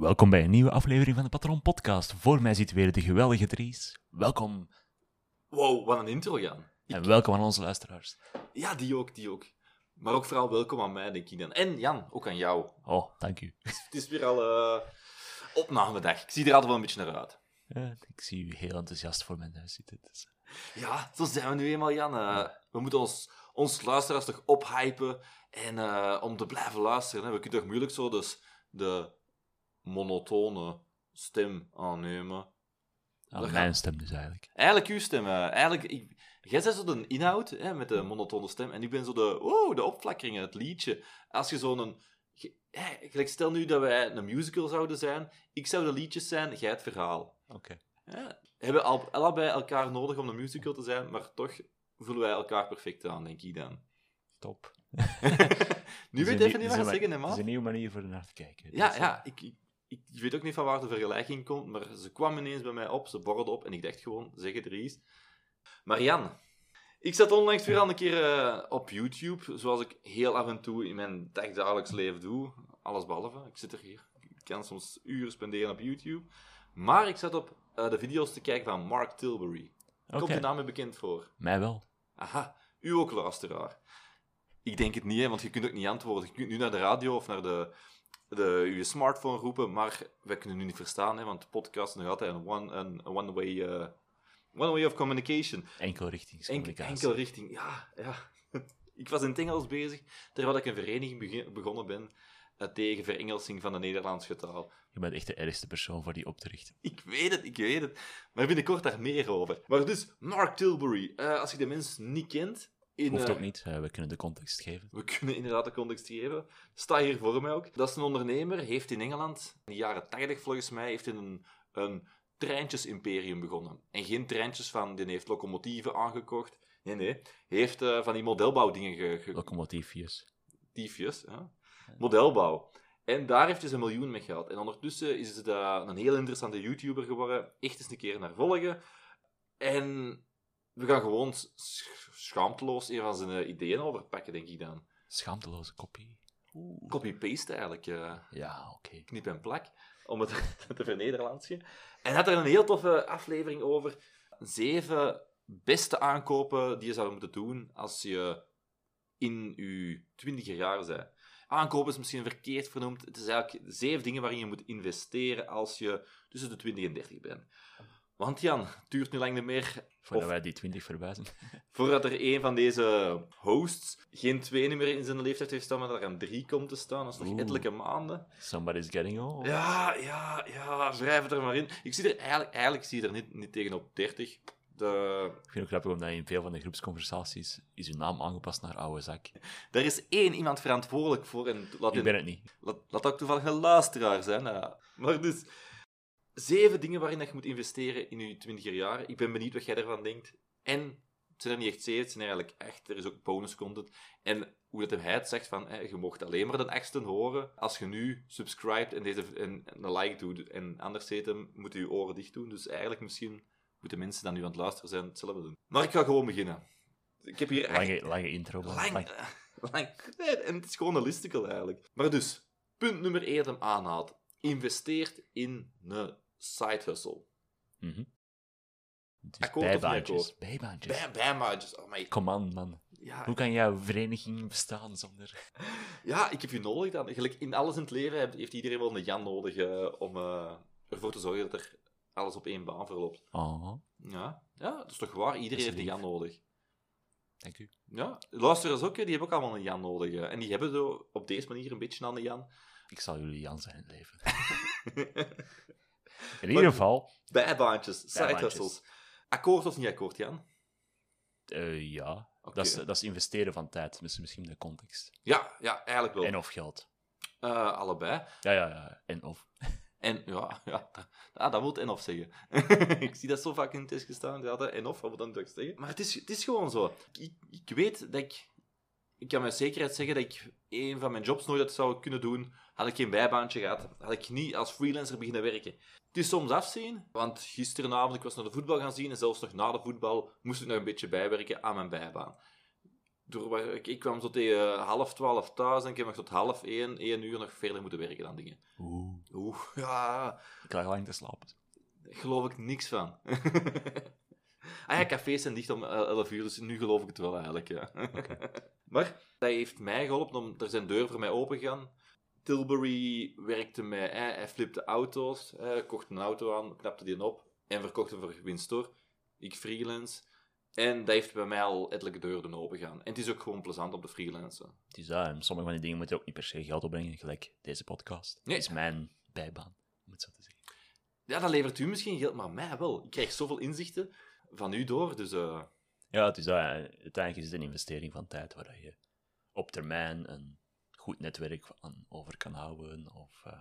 Welkom bij een nieuwe aflevering van de Patron Podcast. Voor mij zit weer de geweldige Dries. Welkom Wow, wat een intro, Jan. en welkom aan onze luisteraars. Ja, die ook, die ook. Maar ook vooral welkom aan mij, denk ik dan. En Jan, ook aan jou. Oh, dank u. Het is weer al uh, opnamedag. Ik zie er altijd wel een beetje naar uit. Ja, ik zie u heel enthousiast voor mijn huis zitten. Dus. Ja, zo zijn we nu eenmaal, Jan. Uh, we moeten ons, ons luisteraars toch ophypen en uh, om te blijven luisteren. Hè. We kunnen toch moeilijk zo dus de monotone stem aannemen. Ah, Dat mijn gaat- stem dus eigenlijk. Eigenlijk uw stem. eigenlijk, ik, jij bent zo de inhoud hè, met de monotone stem. En ik ben zo de, oh, de opflakkeringen, het liedje. Als je zo'n... Gelijk, stel nu dat wij een musical zouden zijn. Ik zou de liedjes zijn, jij het verhaal. Oké. Ja, we hebben al, allebei elkaar nodig om een musical te zijn, maar toch voelen wij elkaar perfect aan, denk ik dan. Top. nu weet je even niet wat je zeggen, hè, Het is een nieuwe manier voor naar te kijken. Ja, ja, ik, ik, ik weet ook niet van waar de vergelijking komt, maar ze kwam ineens bij mij op, ze borrelde op en ik dacht gewoon, zeg het er eens. Maar Jan, ik zat onlangs weer al een keer eh, op YouTube, zoals ik heel af en toe in mijn dagdagelijks leven doe. Alles behalve, ik zit er hier. Ik kan soms uren spenderen op YouTube. Maar ik zat op eh, de video's te kijken van Mark Tilbury. Komt de naam je bekend voor? Mij wel. Aha, u ook luisteraar. Ik denk het niet, hè, want je kunt ook niet antwoorden. Je kunt nu naar de radio of naar de, de, je smartphone roepen, maar wij kunnen nu niet verstaan, hè, want de podcast is nog altijd een one, een one way, eh, one way of communication. Enkel Enkel, richtingscommunicatie. enkel richting, ja, ja. Ik was in het Engels bezig, terwijl ik een vereniging begonnen ben eh, tegen verengelsing van de Nederlandse taal. Je bent echt de ergste persoon voor die op te richten. Ik weet het, ik weet het. Maar binnenkort daar meer over. Maar dus, Mark Tilbury, eh, als je de mens niet kent... In, Hoeft eh, ook niet, eh, we kunnen de context geven. We kunnen inderdaad de context geven. Sta hier voor mij ook. Dat is een ondernemer, heeft in Engeland, in de jaren 80 volgens mij, heeft hij een, een treintjesimperium begonnen. En geen treintjes van, die heeft locomotieven aangekocht. Nee, nee. Heeft eh, van die modelbouwdingen ge, ge- Locomotiefjes. diefjes, hè? modelbouw. En daar heeft hij zijn miljoen mee gehad. En ondertussen is het een heel interessante YouTuber geworden. Echt eens een keer naar volgen. En we gaan gewoon sch- schaamteloos een van zijn eh, ideeën overpakken, denk ik dan. Schaamteloze kopie. Copy-paste eigenlijk. eh, Ja, oké. knip en plak, om het te vernederlandsje. En had er een heel toffe aflevering over. Zeven beste aankopen die je zou moeten doen als je in je twintiger jaar bent. Aankopen is misschien verkeerd vernoemd. Het is eigenlijk zeven dingen waarin je moet investeren als je tussen de 20 en 30 bent. Want Jan, het duurt nu lang niet meer Voordat Of- wij die 20 voorbij zijn. voordat er een van deze hosts geen twee meer in zijn leeftijd heeft staan, maar dat er een drie komt te staan. Dat is nog ettelijke maanden. Somebody's getting old. Ja, ja, ja, wrijf het er maar in. Ik zie er eigenlijk, eigenlijk zie je er niet, niet tegenop 30. De... Ik vind het grappig omdat in veel van de groepsconversaties is uw naam aangepast naar oude zak. Er is één iemand verantwoordelijk voor en laat, Ik ben het niet. laat, laat ook toevallig een luisteraar zijn. Ja. Maar dus, zeven dingen waarin dat je moet investeren in je twintiger jaar. Ik ben benieuwd wat jij ervan denkt. En het zijn er niet echt zeven, het zijn eigenlijk echt, er is ook bonus content. En hoe dat hem hij het zegt van, hè, je mocht alleen maar de achtste horen als je nu subscribt en, deze, en, en een like doet. En anders heet hem, moeten je oren dicht doen. Dus eigenlijk misschien moeten mensen die nu aan het luisteren zijn hetzelfde doen. Maar ik ga gewoon beginnen. Ik heb hier echt Lange, lange intro. maar Lang, lang. lang. Nee, en het is gewoon een listicle eigenlijk. Maar dus, punt nummer 1 dat hem aanhaalt. Investeert in een side hustle. Mhm. Dus Akkoord of niet bijbaantjes. Bijbaantjes. Bam, bam, maatjes. Oh my. Kom aan, man. Ja, Hoe kan jouw vereniging bestaan zonder... ja, ik heb je nodig dan. Gelijk in alles in het leven heeft- iedereen wel een Jan nodig eh, om eh, ervoor te zorgen dat er alles op één baan verloopt. Oh, Ja, ja dat is toch waar? Iedereen heeft een. Jan nodig. dank u. Ja, luisteraars ook, die hebben ook allemaal een Jan nodig. En die hebben zo op deze manier een beetje aan de Jan. Ik zal jullie Jan zijn in het leven. In ieder geval, Bijbaantjes, side Bijbaantjes. hustles. Akkoord of niet akkoord, Jan? eh, ja, dat, is, dat is investeren van tijd. Misschien misschien de context. Ja, ja, eigenlijk wel. En of geld. Eh, allebei. Ja, ja, ja. En of. En ja, ja dat, ah, dat wil en of zeggen. ik zie dat zo vaak in het test gestaan. Ja, dat en of, wat wil dat zeggen? Maar het is, het is gewoon zo. Ik, ik weet dat ik... Ik kan met zekerheid zeggen dat ik een van mijn jobs nooit had zou kunnen doen. Had ik geen bijbaantje gehad. Had ik niet als freelancer beginnen werken. Het is soms afzien. Want gisteravond, ik was naar de voetbal gaan zien. En zelfs nog na de voetbal moest ik nog een beetje bijwerken aan mijn bijbaan. Door, ik, ik kwam zo tegen half twaalf thuis en ik heb nog tot half één, één uur nog verder moeten werken aan dingen. Oeh. Oeh, ja, Ik lag lang te slapen. daar geloof ik niks van. ah ja, cafés zijn dicht om eh, 11 uur, dus nu geloof ik het wel eigenlijk. Ja. maar dat heeft mij geholpen, om, er zijn deuren voor mij open gegaan. Tilbury werkte mij, hè, hij flipte auto's, hè, hij kocht een auto aan, knapte die op en verkocht hem voor winst door. Ik freelance. En dat heeft bij mij al ettelijke deuren doen opengaan. En het is ook gewoon plezant om te freelancen. Het is dat. en Sommige van die dingen moeten ook niet per se geld opbrengen, gelijk deze podcast. Nee. Dat is mijn bijbaan, om het zo te zeggen. Ja, dat levert u misschien geld, maar mij wel. Ik krijg zoveel inzichten van u door, dus... eh, Ja, het is dat. Uiteindelijk is het een investering van tijd waar je op termijn een goed netwerk aan over kan houden. Of eh,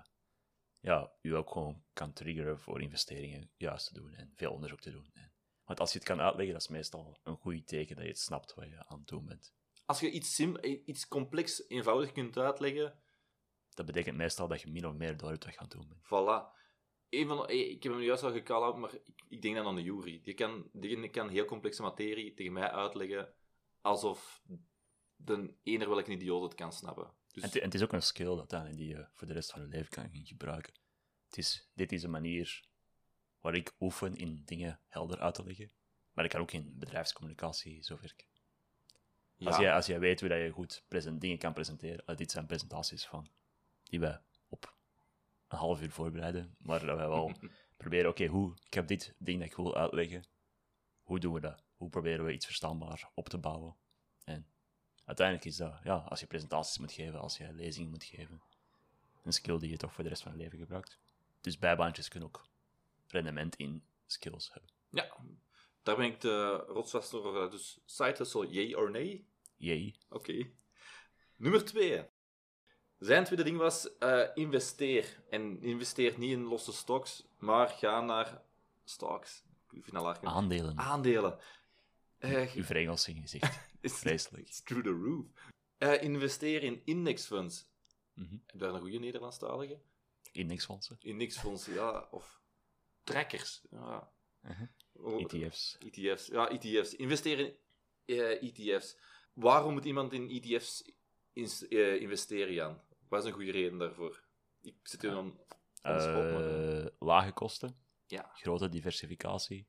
ja, u ook gewoon kan triggeren voor investeringen juist te doen en veel onderzoek te doen. En, want als je het kan uitleggen, dat is meestal een goed teken dat je het snapt wat je aan het doen bent. Als je iets, sim iets complex eenvoudig kunt uitleggen, Dat betekent meestal dat je min of meer door hebt wat je aan het doen bent. voilà. Een van eh, ik heb hem juist al gecall maar ik, ik denk dan aan de jury. Die kan, die kan heel complexe materie tegen mij uitleggen alsof de ener welke idioot het kan snappen. Dus En, het, en het is ook een skill die je voor de rest van je leven kan gaan gebruiken. Het is, dit is een manier waar ik oefen in dingen helder uit te leggen. Maar ik kan ook in bedrijfscommunicatie zo werken. ja, Als, jij, als jij weet hoe dat je goed present, dingen kan presenteren, eh, dit zijn presentaties van die wij een half uur voorbereiden, maar dat wij wel proberen, oké, hoe, ik heb dit ding dat ik wil uitleggen, hoe doen we dat? Hoe proberen we iets verstaanbaar op te bouwen? En uiteindelijk is dat, ja, als je presentaties moet geven, als je lezingen moet geven, een skill die je toch voor de rest van je leven gebruikt. Dus bijbaantjes kunnen ook rendement in skills hebben. ja, daar ben ik de rotsvast over. Dus side hustle, yay or nee? Jee. Oké. Nummer twee. Zijn tweede ding was eh, investeer. En investeer niet in losse stocks, maar ga naar stocks. Ik vind dat laag. Aandelen. Aandelen. Eh, Uw verengelsing gezicht. is Vreselijk. It's through the roof. Eh, investeer in indexfunds. Mhm. Heb je daar een goede Nederlandstalige? Indexfondsen. Indexfondsen, ja. Of trackers. Ja. Mhm. Oh, ETF's. ETF's. Ja, ETF's. Investeer in ETF's. Waarom moet iemand in ETF's investeren, Jan? Wat is een goede reden daarvoor? Ik zit u dan spot, maar, eh, lage kosten, Ja. grote diversificatie.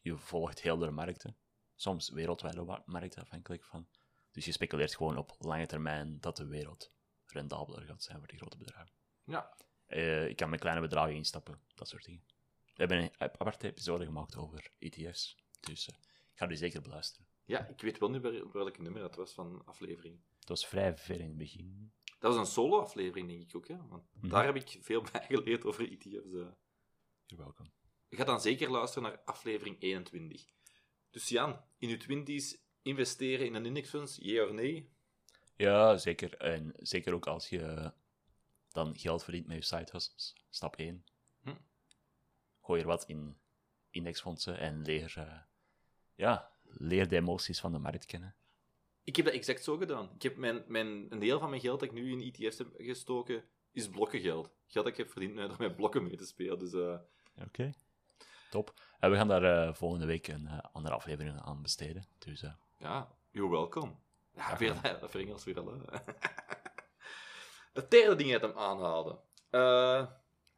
Je volgt heel de markten, soms wereldwijde wa- markten afhankelijk van. Dus je speculeert gewoon op lange termijn dat de wereld rendabeler gaat zijn voor die grote bedrijven. Ja. Eh, ik kan met kleine bedragen instappen, dat soort dingen. We hebben een aparte episode gemaakt over ETF's, dus eh, ik ga die zeker beluisteren. ja, ik weet wel niet welk nummer dat was van aflevering. Het was vrij ver in het begin. Dat was een solo-aflevering, denk ik ook. Hè? Want Mhm. daar heb ik veel bij geleerd over ETF's. eh. You're welcome. Ga dan zeker luisteren naar aflevering 21. Dus Jan, in je twinties investeren in een indexfonds, ja of nee? Ja, zeker. En zeker ook als je dan geld verdient met je side hustles. Stap 1. Hm. Gooi er wat in indexfondsen en leer, eh, ja, leer de emoties van de markt kennen. Ik heb dat exact zo gedaan. Ik heb mijn, mijn, een deel van mijn geld dat ik nu in ETF's heb gestoken, is blokkengeld. Geld dat ik heb verdiend door met blokken mee te spelen. Dus eh, Oké. Top. En we gaan daar eh, volgende week een eh, andere aflevering aan besteden. Dus eh, ja, you're welcome. Ja, weer, dat weer al. Het derde ding dat hem aanhaalde. Eh,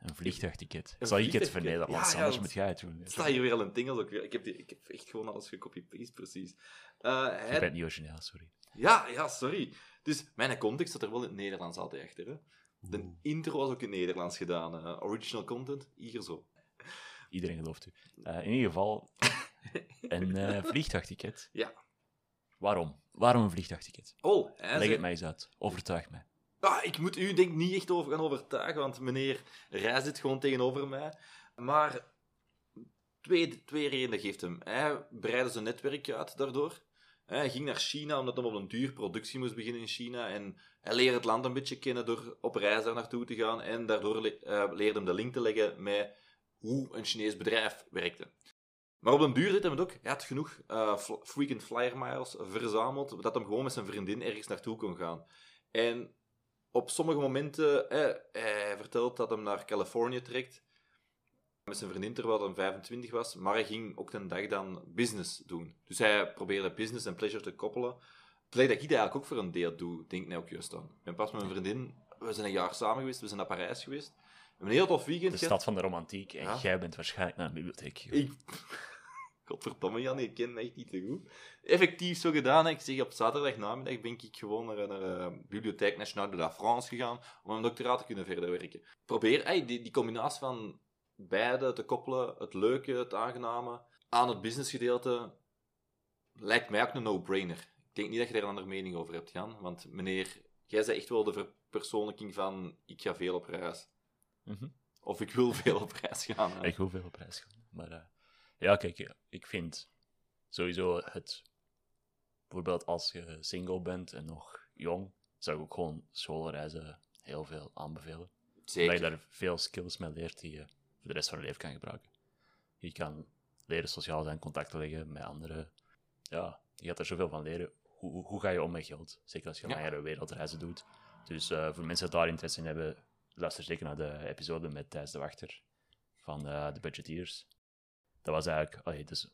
een vliegtuigticket. Een Zal ik het voor Nederlands? Ja, Anders moet jij het doen. het staat hier weer al in het Engels ook weer. Ik heb, die, ik heb echt gewoon alles gecopy-paste, precies. Eh, Je hij- bent niet origineel, sorry. Ja, ja, sorry. Dus mijn context staat er wel in het Nederlands altijd achter. Hè? De intro was ook in het Nederlands gedaan. eh, original content, hier zo. Iedereen gelooft u. Eh, in ieder geval, een vliegtuigticket. Ja. Waarom? Waarom een vliegtuigticket? Oh, Leg zei- het mij eens uit. Overtuig mij. Ah, ik moet u denk niet echt over gaan overtuigen, want meneer Rij zit gewoon tegenover mij. Maar twee, twee redenen geeft hem. Hij breidde zijn netwerk uit daardoor. Hij ging naar China omdat hij op een duur productie moest beginnen in China. En hij leerde het land een beetje kennen door op reis daar naartoe te gaan. En daardoor le uh, leerde hem de link te leggen met hoe een Chinees bedrijf werkte. Maar op een duur deed hij het ook. Hij had genoeg uh, frequent flyer miles verzameld, dat hij gewoon met zijn vriendin ergens naartoe kon gaan. En op sommige momenten, eh, hij vertelt dat hij naar Californië trekt met zijn vriendin terwijl hij 25 was, maar hij ging ook een dag dan business doen. Dus hij probeerde business en pleasure te koppelen. Play dat ik dat eigenlijk ook voor een deel doe, denk ik ook juist aan. Ik ben pas met mijn vriendin, we zijn een jaar samen geweest, we zijn naar Parijs geweest. We hebben een heel tof weekend De stad van de romantiek, en jij bent waarschijnlijk naar een bibliotheek Ik... Godverdomme Jan, je kent me echt niet te goed. Effectief zo gedaan. Ik zeg, op zaterdagnamiddag ben ik gewoon naar, naar de eh, Bibliotheek Nationale de la France gegaan om mijn doctoraat te kunnen verder werken. Probeer hey, die, die combinatie van beide te koppelen, het leuke, het aangename, aan het businessgedeelte, lijkt mij ook een no-brainer. Ik denk niet dat je daar een andere mening over hebt, Jan. Want meneer, jij bent echt wel de verpersoonlijking van ik ga veel op reis. Mhm. Of ik wil veel op reis gaan. Ik wil veel op reis gaan. Maar uh, ja, kijk, ik vind sowieso het... Bijvoorbeeld als je single bent en nog jong, zou ik ook gewoon schoolreizen heel veel aanbevelen. Zeker. Omdat je daar veel skills mee leert die je voor de rest van je leven kan gebruiken. Je kan leren sociaal zijn, contacten leggen met anderen. Ja, je gaat er zoveel van leren. Hoe, hoe ga je om met geld? Zeker als je ja. langere wereldreizen doet. Dus uh, voor mensen die daar interesse in hebben, luister zeker naar de episode met Thijs de Wachter van uh, de Budgeteers. Dat was eigenlijk, oh, dus,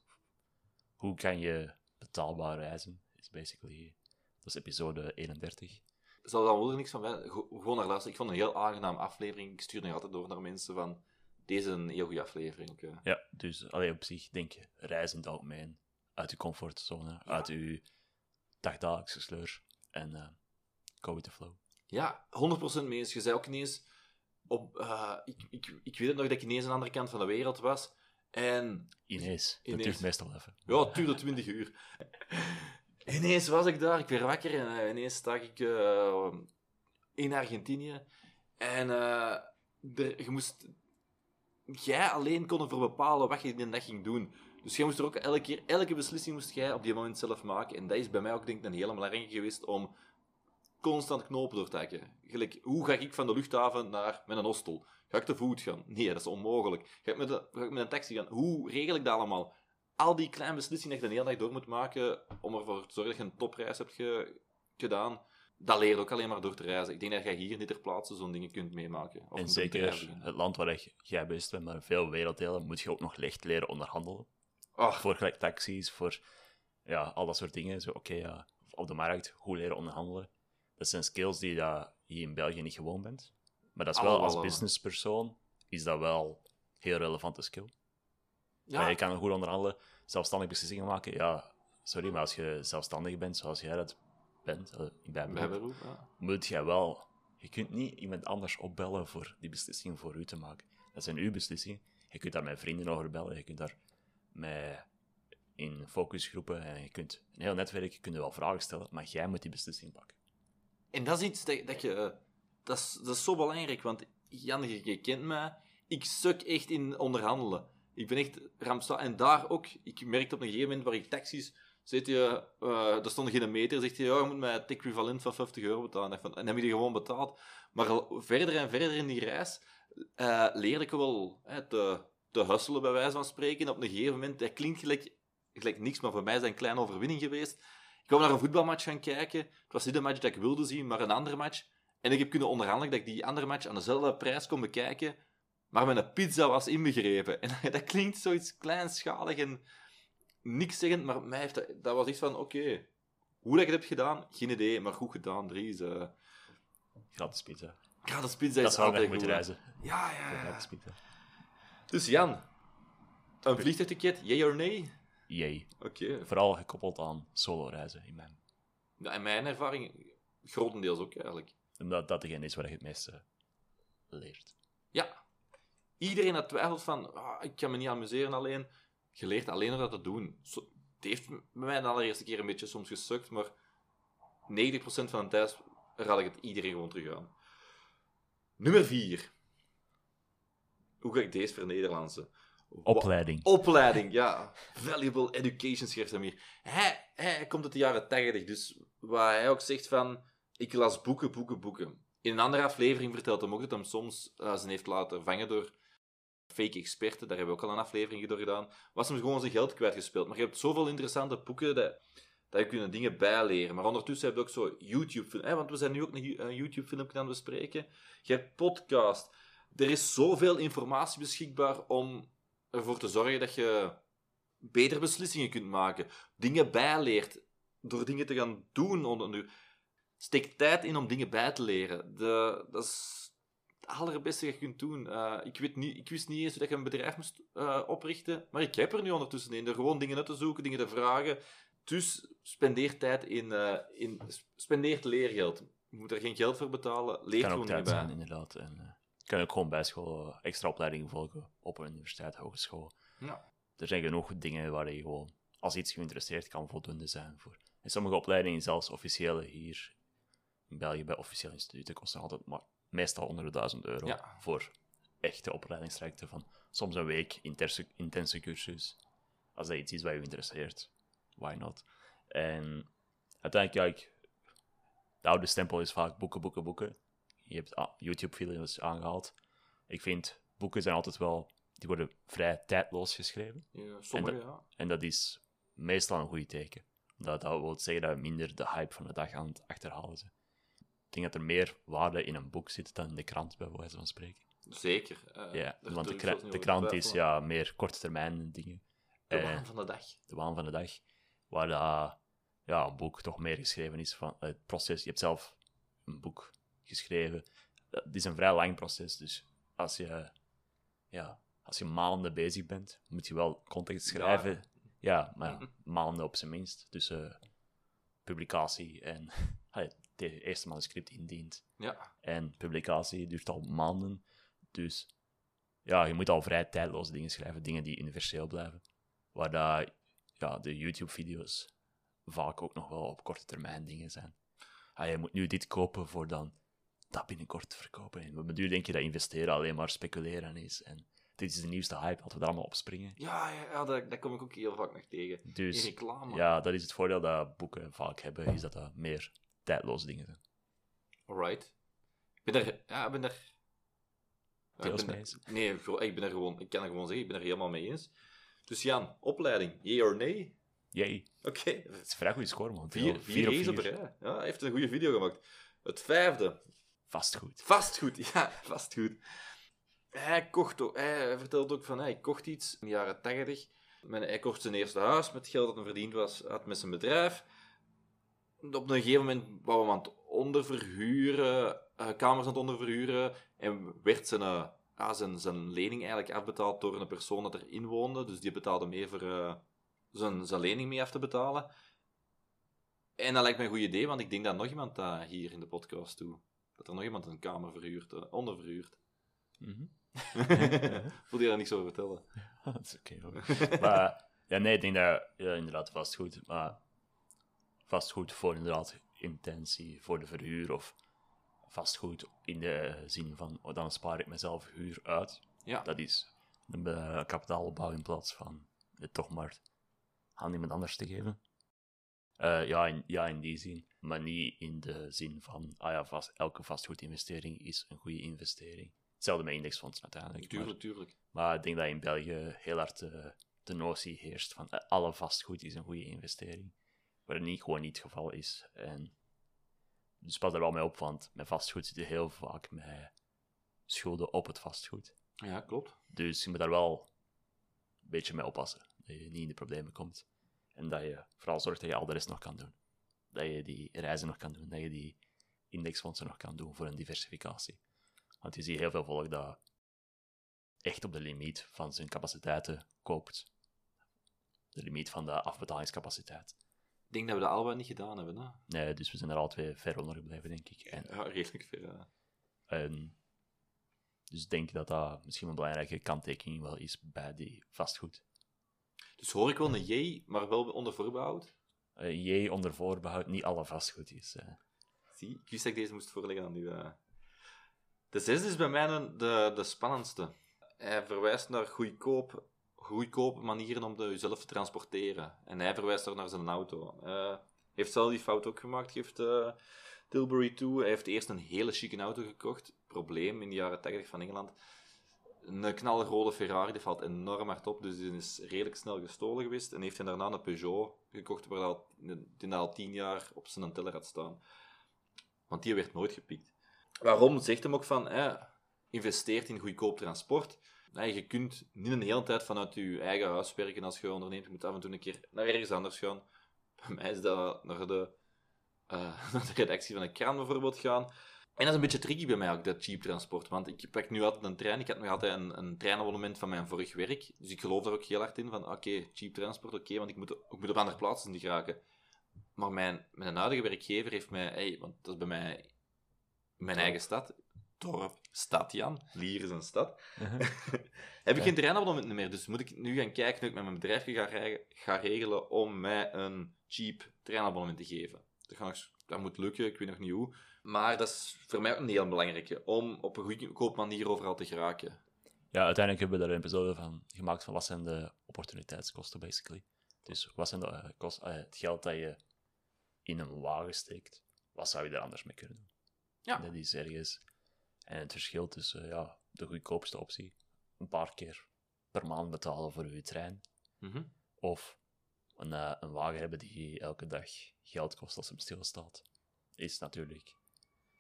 hoe kan je betaalbaar reizen? Is basically, dat is episode 31. Zal dan wel niks van mij, gewoon naar luisteren. Ik vond het een heel aangenaam aflevering. Ik stuur nog altijd door naar mensen van, deze is een heel goede aflevering. Okay. Ja, dus alleen op zich denk je, reizen het algemeen. Uit je comfortzone, ja. uit je dagdagelijkse sleur. En uh, go with the flow. Ja, 100% mee eens. Je zei ook ineens... Op, uh, ik, ik, ik weet het nog dat ik ineens aan de andere kant van de wereld was. En... Ineens. Dat duurt meestal even. Ja, het duurde 20 uur. ineens was ik daar, ik werd wakker en uh, ineens sta ik uh, in Argentinië. En er, je moest jij alleen kon ervoor bepalen wat je die dag ging doen. Dus jij moest er ook elke keer, elke beslissing moest jij op die moment zelf maken. En dat is bij mij ook denk ik een hele belangrijke geweest om constant knopen door te hakken. Gelijk, hoe ga ik van de luchthaven naar mijn hostel? Ga ik te voet gaan? Nee, dat is onmogelijk. Ga ik met, de, ga ik met een taxi gaan? Hoe regel ik dat allemaal? Al die kleine beslissingen die je de hele dag door moet maken om ervoor te zorgen dat je een topreis hebt ge, gedaan, dat leert ook alleen maar door te reizen. Ik denk dat je hier in ter plaatse zo'n dingen kunt meemaken. Of en zeker het land waar jij bent, maar veel werelddelen, moet je ook nog licht leren onderhandelen. Oh. Voor gelijk taxis, voor ja, al dat soort dingen. Zo, oké, ja, op de markt, hoe leren onderhandelen. Dat zijn skills die je hier in België niet gewoon bent. Maar dat is wel, als businesspersoon, is dat wel een heel relevante skill. Ja. je kan goed onderhandelen, zelfstandig beslissingen maken. Ja, sorry, maar als je zelfstandig bent, zoals jij dat bent, uh, bij beroep, ja. moet jij wel... Je kunt niet iemand anders opbellen voor die beslissing voor u te maken. Dat zijn uw beslissingen. Je kunt daar met vrienden over bellen, je kunt daar met in focusgroepen en je kunt een heel netwerk, je kunt wel vragen stellen, maar jij moet die beslissing pakken. En dat is iets dat, dat je... Dat, is, dat zo belangrijk, want Jan, je, je kent mij, ik suk echt in onderhandelen. Ik ben echt rampzalig. En daar ook, ik merkte op een gegeven moment waar ik taxis Zit je, uh, er stond geen meter, zegt hij, ja, je moet mij het equivalent van 50 euro betalen. En dan heb je die gewoon betaald. Maar verder en verder in die reis uh, leerde ik wel te, te hustelen, bij wijze van spreken. Op een gegeven moment, dat klinkt gelijk, gelijk niks, maar voor mij is dat een kleine overwinning geweest. Ik kwam naar een voetbalmatch gaan kijken. Het was niet de match dat ik wilde zien, maar een andere match. En ik heb kunnen onderhandelen dat ik die andere match aan dezelfde prijs kon bekijken, maar met een pizza was inbegrepen. En dat klinkt zoiets kleinschalig en niks zeggen, maar mij heeft dat, dat was iets van, oké, hoe dat je het hebt gedaan, geen idee, maar goed gedaan, Dries. Uh... Gratis pizza. Gratis pizza dat is altijd moeten reizen. Ja, ja. Gratis pizza. Dus Jan, een vliegtuigticket, yay or nee? Yay. Oké. Vooral gekoppeld aan solo-reizen, in mijn... Ja, in mijn ervaring grotendeels ook, eigenlijk. Omdat dat degene is waar je het meeste leert. Ja. Iedereen had twijfelt van, oh, ik kan me niet amuseren alleen je leert alleen nog dat te doen. het heeft mij de allereerste keer een beetje soms gesukt, maar 90% van de tijd raad ik het iedereen gewoon terug aan. Nummer 4. Hoe ga ik deze Nederlandse? Opleiding. Opleiding, ja. Valuable education, schrijft hij hier. Hij, hij komt uit de jaren 80, dus waar hij ook zegt van... Ik las boeken, boeken, boeken. In een andere aflevering vertelt hij ook dat hij soms uh, zijn heeft laten vangen door fake experten. Daar hebben we ook al een aflevering door gedaan. Was hem gewoon zijn geld kwijtgespeeld. Maar je hebt zoveel interessante boeken dat, dat je kunnen dingen bijleren. Maar ondertussen heb je ook zo YouTube... Want we zijn nu ook een YouTube-filmpje aan het bespreken. Je hebt podcast. Er is zoveel informatie beschikbaar om ervoor te zorgen dat je betere beslissingen kunt maken. Dingen bijleert. Door dingen te gaan doen. Steek tijd in om dingen bij te leren. De, dat is het allerbeste dat je kunt doen. Uh, ik, weet niet, ik wist niet eens dat je een bedrijf moest uh, oprichten. Maar ik heb er nu ondertussen in. Er gewoon dingen uit te zoeken, dingen te vragen. Dus spendeer tijd in, uh, in spendeer leergeld. Je moet er geen geld voor betalen. Leer gewoon bij. zijn, inderdaad. En, kan ook gewoon bij school extra opleidingen volgen op een universiteit, hogeschool. Ja. Er zijn genoeg dingen waar je gewoon als iets geïnteresseerd kan voldoende zijn voor. En sommige opleidingen, zelfs officiële hier in België bij officiële instituten, kosten altijd maar meestal onder de 1000 euro Ja. voor echte opleidingstrajecten van soms een week intense, intense cursus. Als dat iets is wat je interesseert, why not? En uiteindelijk, ja, ik, de oude stempel is vaak boeken, boeken, boeken. Je hebt ah, YouTube-video's aangehaald. Ik vind, boeken zijn altijd wel, die worden vrij tijdloos geschreven. Ja, sommige, En ja. En dat is meestal een goed teken. Dat, dat wil zeggen dat we minder de hype van de dag aan het achterhalen zijn. Denk dat er meer waarde in een boek zit dan in de krant, bij wijze van spreken. Zeker. Eh, Ja, want de, kra- de krant is ja, meer korte termijn dingen. De Eh, waan van de dag. de waan van de dag. Waar dat, ja, een boek toch meer geschreven is van het proces. Je hebt zelf een boek geschreven. Dat is een vrij lang proces, dus als je, ja, als je maanden bezig bent, moet je wel context schrijven. Ja, maar ja, maanden op zijn minst. Tussen publicatie en het eerste manuscript indient Ja. en publicatie duurt al maanden. Dus ja, je moet al vrij tijdloze dingen schrijven, dingen die universeel blijven. Waar dat, ja, de YouTube-video's vaak ook nog wel op korte termijn dingen zijn. Ah, je moet nu dit kopen voor dan dat binnenkort te verkopen. En duur denk je dat investeren alleen maar speculeren is. En dit is de nieuwste hype, laten we daar allemaal op springen. Ja, ja, ja dat, dat kom ik ook heel vaak nog tegen. In Dus reclame. ja, dat is het voordeel dat boeken vaak hebben, is dat dat meer tijdloze dingen zijn. Alright. Ik ben er... Ja, ik ben er... Ja, ik ben er-. Nee, ik ben er gewoon... Ik kan er gewoon zeggen, ik ben er helemaal mee eens. Dus Jan, opleiding. Yay or nee? Jee, Oké. het is een vrij goede score, man. Vier, vier, op vier. rij. Ja, hij heeft een goede video gemaakt. Het vijfde. Vastgoed. Vastgoed. Ja, vastgoed. Hij kocht ook... Hij vertelde ook van... Hij kocht iets in de jaren 80. Men- Hij kocht zijn eerste huis met geld dat hij verdiend was had met zijn bedrijf. Op een gegeven moment wou hem aan het onderverhuren, eh, kamers aan het onderverhuren, en werd zijn, eh, ja, zijn, zijn lening eigenlijk afbetaald door een persoon dat erin woonde. Dus die betaalde mee voor eh, zijn, zijn lening mee af te betalen. En dat lijkt me een goed idee, want ik denk dat nog iemand dat hier in de podcast doet. Dat er nog iemand een kamer verhuurt, eh, onderverhuurt. Mhm. Voel je daar niks over vertellen? dat is oké hoor. maar ja, nee, ik denk dat ja, inderdaad vastgoed, maar vastgoed voor inderdaad intentie voor de verhuur of vastgoed in de zin van oh, dan spaar ik mezelf huur uit. Ja. Dat is een eh, kapitaalopbouw in plaats van het toch maar aan iemand anders te geven. Eh, ja, in, ja, in die zin. Maar niet in de zin van, ah ja, vast, elke vastgoedinvestering is een goede investering. Hetzelfde met indexfondsen uiteindelijk. maar- Tuurlijk, tuurlijk. maar ik denk dat in België heel hard de, de notie heerst van eh, alle vastgoed is een goede investering. Waar het niet, gewoon niet het geval is. En dus pas er wel mee op, want met vastgoed zit je heel vaak met schulden op het vastgoed. Ja, klopt. Dus je moet daar wel een beetje mee oppassen. Dat je niet in de problemen komt. En dat je vooral zorgt dat je al de rest nog kan doen. Dat je die reizen nog kan doen. Dat je die indexfondsen nog kan doen voor een diversificatie. Want je ziet heel veel volk dat echt op de limiet van zijn capaciteiten koopt. De limiet van de afbetalingscapaciteit. Ik denk dat we dat allebei niet gedaan hebben, hè? Nee, dus we zijn er al twee ver onder gebleven, denk ik. En, Ja, redelijk ver. ja. en dus ik denk dat dat misschien een belangrijke kanttekening wel is bij die vastgoed. Dus hoor ik wel een J, maar wel onder voorbehoud? Eh, J onder voorbehoud, niet alle vastgoed is. Zie, ik wist dat ik deze moest voorleggen aan u. eh. De zesde is bij mij een- de, de spannendste. Hij verwijst naar goedkoop goedkope manieren om jezelf te transporteren. En hij verwijst daar naar zijn auto. Uh, heeft zelf die fout ook gemaakt, geeft uh, Tilbury toe. Hij heeft eerst een hele chique auto gekocht. Probleem in de jaren 80 van Engeland. Een knalrode Ferrari, die valt enorm hard op, dus die is redelijk snel gestolen geweest. En heeft hij daarna een Peugeot gekocht, waar al, die al tien jaar op zijn teller had staan. Want die werd nooit gepikt. Waarom? Zegt hem ook van, eh, investeert in goedkoop transport. Nee, je kunt niet een hele tijd vanuit je eigen huis werken als je onderneemt. Je moet af en toe een keer naar ergens anders gaan. Bij mij is dat naar de, uh, naar de redactie van een kraan bijvoorbeeld gaan. En dat is een beetje tricky bij mij ook, dat cheap transport. Want ik pak nu altijd een trein. Ik had nog altijd een, een treinabonnement van mijn vorig werk. Dus ik geloof daar ook heel hard in van, oké, cheap transport, oké, want ik moet, ik moet op andere plaatsen niet geraken. Maar mijn, mijn huidige werkgever heeft mij, hey, want dat is bij mij mijn eigen stad, dorp, stad Jan, Lier is een stad, uh-huh. heb ik geen treinabonnement meer. Dus moet ik nu gaan kijken hoe ik met mijn bedrijf ga, ga regelen om mij een cheap treinabonnement te geven. Dat, nog, dat moet lukken, ik weet nog niet hoe. Maar dat is voor mij ook een heel belangrijke, om op een goedkoop manier overal te geraken. Ja, uiteindelijk hebben we daar een episode van gemaakt van wat zijn de opportuniteitskosten, basically. Dus wat zijn de uh, kost, uh, het geld dat je in een wagen steekt, wat zou je er anders mee kunnen doen? Ja. Dat is ergens. En het verschil tussen ja, de goedkoopste optie, een paar keer per maand betalen voor je trein, mhm. of een, uh, een wagen hebben die elke dag geld kost als hem stilstaat, is natuurlijk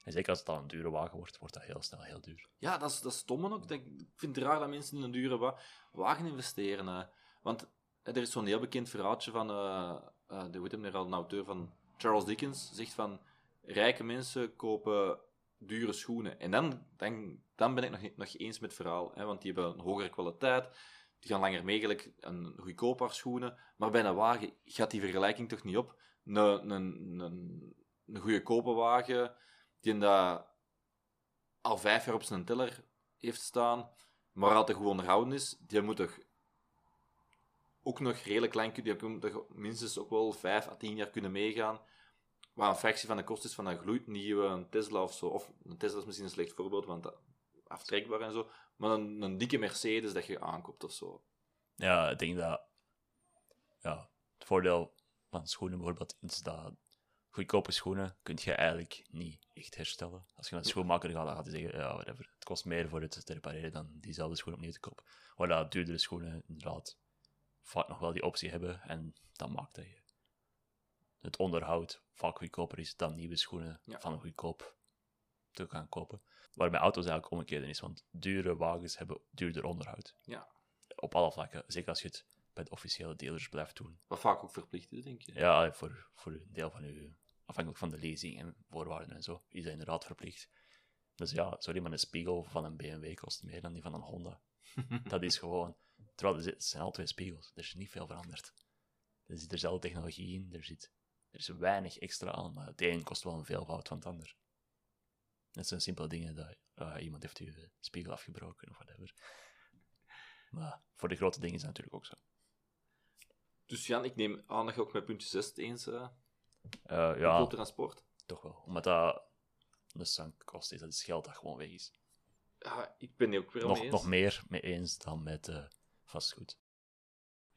en zeker als het dan een dure wagen wordt, wordt dat heel snel heel duur. Ja, dat is, dat is stom ook. Ik vind het raar dat mensen in een dure wa wagen investeren. Want er is zo'n heel bekend verhaaltje van, uh, uh, de, weet hem, een auteur van Charles Dickens, zegt van, rijke mensen kopen dure schoenen. En dan, dan, dan ben ik nog, nog eens met het verhaal, hè, want die hebben een hogere kwaliteit, die gaan langer mee, gelijk een goedkoop schoenen. Maar bij een wagen gaat die vergelijking toch niet op. Een, een, een, een goede kopenwagen die dat al vijf jaar op zijn teller heeft staan, maar altijd goed onderhouden is, die moet toch ook nog redelijk klein kunnen, die moet toch minstens ook wel vijf à tien jaar kunnen meegaan. Waar een fractie van de kosten is van een gloednieuwe Tesla of zo. Of een Tesla is misschien een slecht voorbeeld, want aftrekbaar en zo. Maar een, een dikke Mercedes dat je aankoopt of zo. Ja, ik denk dat ja, het voordeel van schoenen bijvoorbeeld is dat goedkope schoenen kun je eigenlijk niet echt herstellen. Als je naar de schoenmaker gaat, dan gaat hij zeggen, ja, whatever. Het kost meer voor het te repareren dan diezelfde schoen opnieuw te kopen. Dat duurdere schoenen inderdaad vaak nog wel die optie hebben. En dat maakt dat je het onderhoud vaak goedkoper is dan nieuwe schoenen van goedkoop te gaan kopen. Waarbij auto's eigenlijk omgekeerd is, want dure wagens hebben duurder onderhoud. Ja. Op alle vlakken, zeker als je het bij de officiële dealers blijft doen. Wat vaak ook verplicht is, denk je? Ja, voor, voor een deel van uw afhankelijk van de lezing en voorwaarden en zo, is dat inderdaad verplicht. Dus ja, sorry, maar een spiegel van een BMW kost meer dan die van een Honda. dat is gewoon... Terwijl het zijn al twee spiegels, er is niet veel veranderd. Er zit dezelfde technologie in, er, zit, er is weinig extra aan, maar het een kost wel een veelvoud van het ander. Dat zijn simpele dingen dat uh, iemand heeft je spiegel afgebroken of whatever. Maar voor de grote dingen is dat natuurlijk ook zo. Dus Jan, ik neem aan dat je ook met puntje 6 eens uh, uh, ja, transport. Toch wel. Omdat dat een sunk kost is. Dat is geld dat gewoon weg is. Ja, ik ben er ook weer nog, nog meer mee eens dan met uh, vastgoed.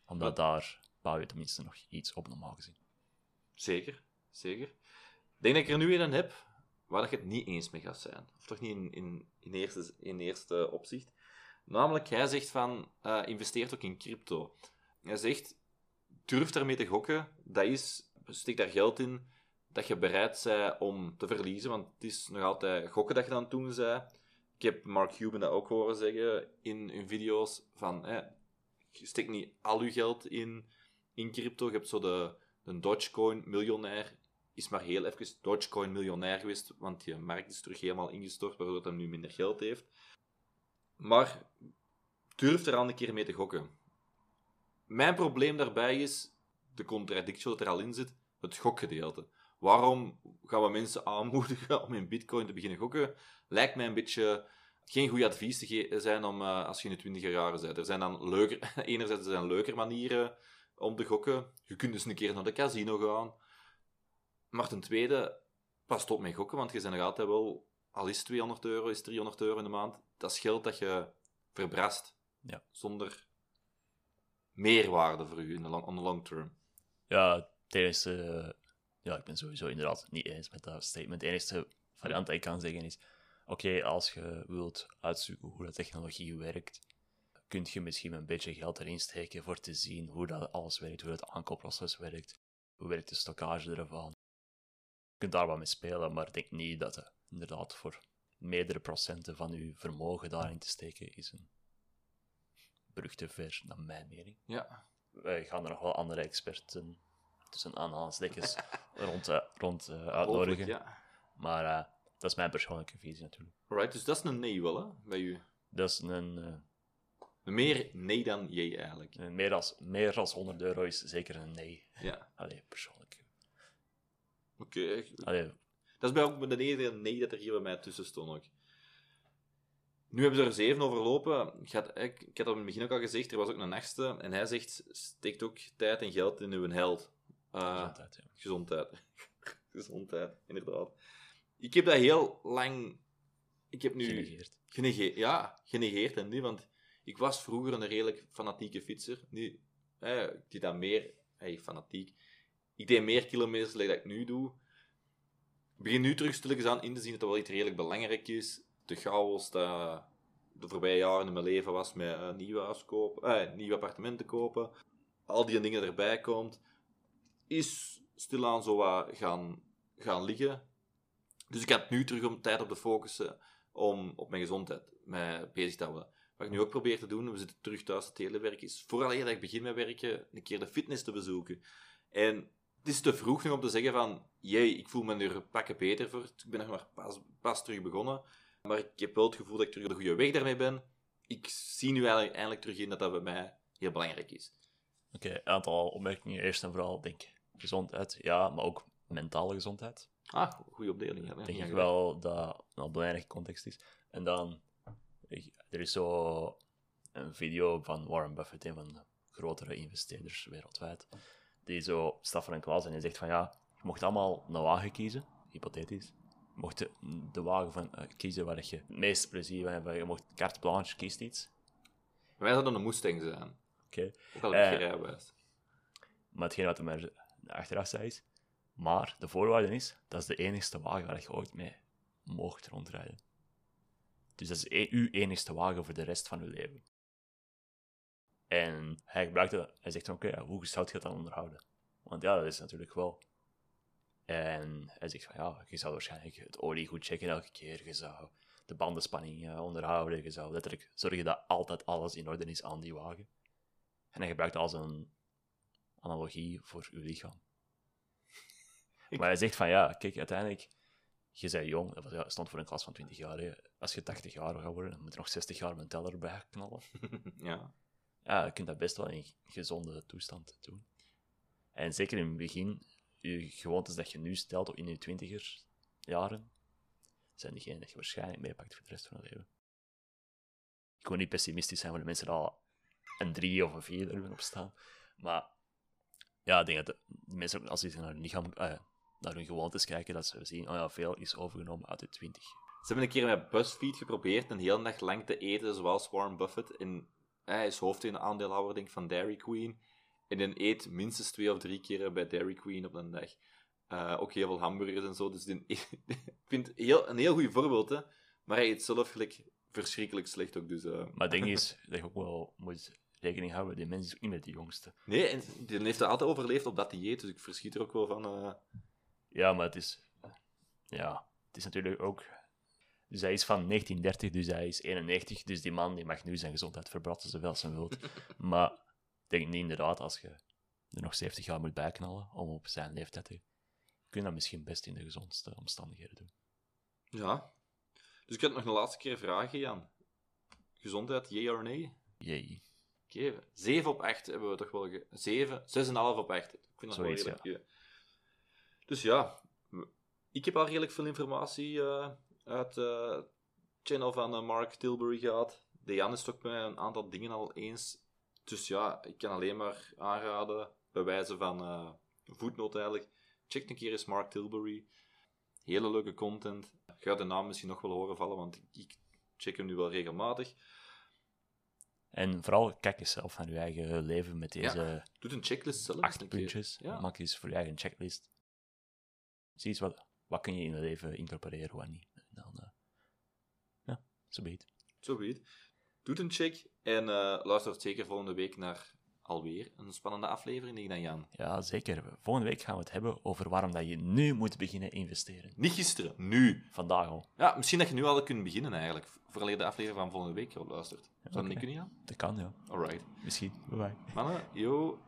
Omdat daar bouw je tenminste nog iets op normaal gezien. Zeker, zeker. Ik denk dat ik er nu een heb waar je het niet eens mee gaat zijn. Of toch niet in, in, eerste, in eerste opzicht. Namelijk, hij zegt van, uh, investeert ook in crypto. Hij zegt, durf daarmee te gokken. Dat is steek daar geld in dat je bereid bent om te verliezen. Want het is nog altijd gokken dat je dan toen zei. Ik heb Mark Cuban dat ook horen zeggen in hun video's. Van, hè, je steekt niet al je geld in, in crypto. Je hebt zo de, de Dogecoin-miljonair. Is maar heel even Dogecoin-miljonair geweest. Want die markt is terug helemaal ingestort, waardoor hij nu minder geld heeft. Maar durf er al een keer mee te gokken. Mijn probleem daarbij is de contradictie dat er al in zit het gokgedeelte. Waarom gaan we mensen aanmoedigen om in bitcoin te beginnen gokken? Lijkt mij een beetje geen goed advies te zijn om, uh, als je in de twintiger jaren bent. Er zijn dan leuker, enerzijds er zijn leuker manieren om te gokken. Je kunt dus een keer naar de casino gaan. Maar ten tweede, pas op met gokken, want je bent nog altijd wel, al is 200 euro, is 300 euro in de maand, dat is geld dat je verbrast. Ja. Zonder meerwaarde voor u in de long, on the long term? Ja, het enige... eh, ja, ik ben sowieso inderdaad niet eens met dat statement. De enige variant dat ik kan zeggen is... Oké, als je wilt uitzoeken hoe de technologie werkt, kun je misschien een beetje geld erin steken voor te zien hoe dat alles werkt, hoe het aankoopproces werkt, hoe werkt de stockage ervan. Je kunt daar wat mee spelen, maar ik denk niet dat het inderdaad voor meerdere procenten van je vermogen daarin te steken is een brug te ver, naar mijn mening. Ja. Wij gaan er nog wel andere experten tussen aanhalingstekens rond, eh, rond eh, uitnodigen. ja. Maar eh, dat is mijn persoonlijke visie natuurlijk. Alright, dus dat is een nee wel, hè, bij u. Dat is een, Meer nee dan jee, eigenlijk. meer, als, meer als 100 euro is zeker een nee. Ja. Allee, persoonlijk. Oké. Allee, Dat is bij ook de enige nee dat er hier bij mij tussen stond ook. Nu hebben ze er zeven overlopen. Ik had, ik, ik had dat in het begin ook al gezegd, er was ook een achtste. En hij zegt, steekt ook tijd en geld in uw held. Eh, gezondheid, ja. gezondheid. gezondheid, inderdaad. Ik heb dat heel lang... Ik heb nu... Genegeerd. Genegeerd, ja, genegeerd en nu, want ik was vroeger een redelijk fanatieke fietser. Nu, eh, ik deed meer, hey, fanatiek. Ik deed meer kilometers dan ik nu doe. Ik begin nu terug stilletjes aan in te zien dat dat wel iets redelijk belangrijk is. De chaos dat de voorbije jaren in mijn leven was met eh, nieuwe kopen, eh, nieuwe appartementen kopen. Al die dingen erbij komt. Is stilaan zo wat gaan, gaan liggen. Dus ik had nu terug om tijd op te focussen om op mijn gezondheid mij bezig te houden. Wat ik nu ook probeer te doen, we zitten terug thuis te telewerken, is vooral eer dat ik begin met werken, een keer de fitness te bezoeken. En het is te vroeg nog om te zeggen van, jee, ik voel me er pakken beter voor. Ik ben nog maar pas, pas terug begonnen. Maar ik heb wel het gevoel dat ik terug op de goede weg daarmee ben. Ik zie nu eigenlijk, eindelijk terug in dat dat bij mij heel belangrijk is. Oké, een aantal opmerkingen. Eerst en vooral, denk ik, gezondheid. Ja, maar ook mentale gezondheid. Ah, goede opdeling. Ja, denk ik wel dat een een belangrijk context is. En dan, er is zo een video van Warren Buffett, een van de grotere investeerders wereldwijd, die zo staat voor een klas en die zegt van ja, je mocht allemaal een wagen kiezen, hypothetisch. Je mocht de, de wagen van, eh, kiezen waar je het meeste plezier van hebt. Je mocht carte blanche, kiest iets. Wij zouden een Mustang zijn. Oké. Heb je Eh, rijbewijs. Maar hetgeen wat er maar achteraf zei is, maar de voorwaarde is, dat is de enigste wagen waar je ooit mee mocht rondrijden. Dus dat is e- uw enigste wagen voor de rest van uw leven. En hij gebruikte dat. Hij zegt van, oké, hoe zou je dat dan onderhouden? Want ja, dat is natuurlijk wel. En hij zegt van, ja, je zou waarschijnlijk het olie goed checken elke keer. Je zou de bandenspanning eh, onderhouden. Je zou letterlijk zorgen dat altijd alles in orde is aan die wagen. En hij gebruikt als een analogie voor uw lichaam. Maar hij zegt van ja, kijk, uiteindelijk, je bent jong, dat ja, stond voor een klas van 20 jaar. hè. Als je 80 jaar gaat worden, dan moet je nog 60 jaar met een teller bij knallen. ja. Ja, je kunt dat best wel in gezonde toestand doen. En zeker in het begin, je gewoontes dat je nu stelt in je twintiger jaren, zijn diegenen dat je waarschijnlijk meepakt voor de rest van je leven. Ik wil niet pessimistisch zijn voor de mensen die al een 3 of een 4 er hebben op staan. Maar ja, ik denk dat de, mensen, ook als ze naar hun lichaam, eh, naar hun gewoontes kijken, dat ze zien, oh ja, veel is overgenomen uit de 20. Ze hebben een keer met BuzzFeed geprobeerd een hele dag lang te eten zoals Warren Buffett. En hij is hoofdaandeelhouder denk ik, van Dairy Queen. En dan eet minstens twee of drie keer bij Dairy Queen op een dag. Eh, ook heel veel hamburgers en zo. Dus ik vind het heel, een heel goed voorbeeld, hè. Maar hij eet zelf gelijk verschrikkelijk slecht ook. Dus, eh. Maar het ding is dat je ook wel moet rekening houden, die mens is ook niet meer de jongste. Nee, en die heeft er altijd overleefd op dat dieet. Dus ik verschiet er ook wel van. eh. Ja, maar het is... Ja, het is natuurlijk ook... Dus hij is van 1930, dus hij is 91. Dus die man die mag nu zijn gezondheid verbratten zoveel als hij wil. maar ik denk niet inderdaad, als je er nog 70 jaar moet bijknallen om op zijn leeftijd te... Kun je dat misschien best in de gezondste omstandigheden doen. Ja. Dus ik had nog een laatste keer vragen, Jan. Gezondheid, ja of nee? Jee. Oké, 7 op 8 hebben we toch wel... Ge... 7, 6,5 op 8. Ik vind dat wel redelijk... ja. Dus ja, ik heb al redelijk veel informatie eh, uit de channel van eh, Mark Tilbury gehad. De Jan is het ook met een aantal dingen al eens. Dus ja, ik kan alleen maar aanraden, bij wijze van eh voetnoot eigenlijk, check een keer eens Mark Tilbury. Hele leuke content. Gaat de naam misschien nog wel horen vallen, want ik- check hem nu wel regelmatig. En vooral kijk eens zelf naar je eigen leven met deze Doe een checklist zelf. acht een keer. puntjes. Ja. Maak eens voor je eigen checklist. Eens wat, wat kun je in je leven incorporeren, wat niet. En dan, eh, ja, zo beet. Zo weet. Doe een check en eh luister zeker volgende week naar alweer een spannende aflevering, denk ik dan, Jan. Ja, zeker. Volgende week gaan we het hebben over waarom dat je nu moet beginnen investeren. Niet gisteren, nu. Vandaag al. Ja, misschien dat je nu al kunt beginnen eigenlijk. Vooral de aflevering van volgende week luistert. Zou dat niet kunnen, Jan? Dat kan, ja. Alright. Misschien. Bye bye. Mannen, yo,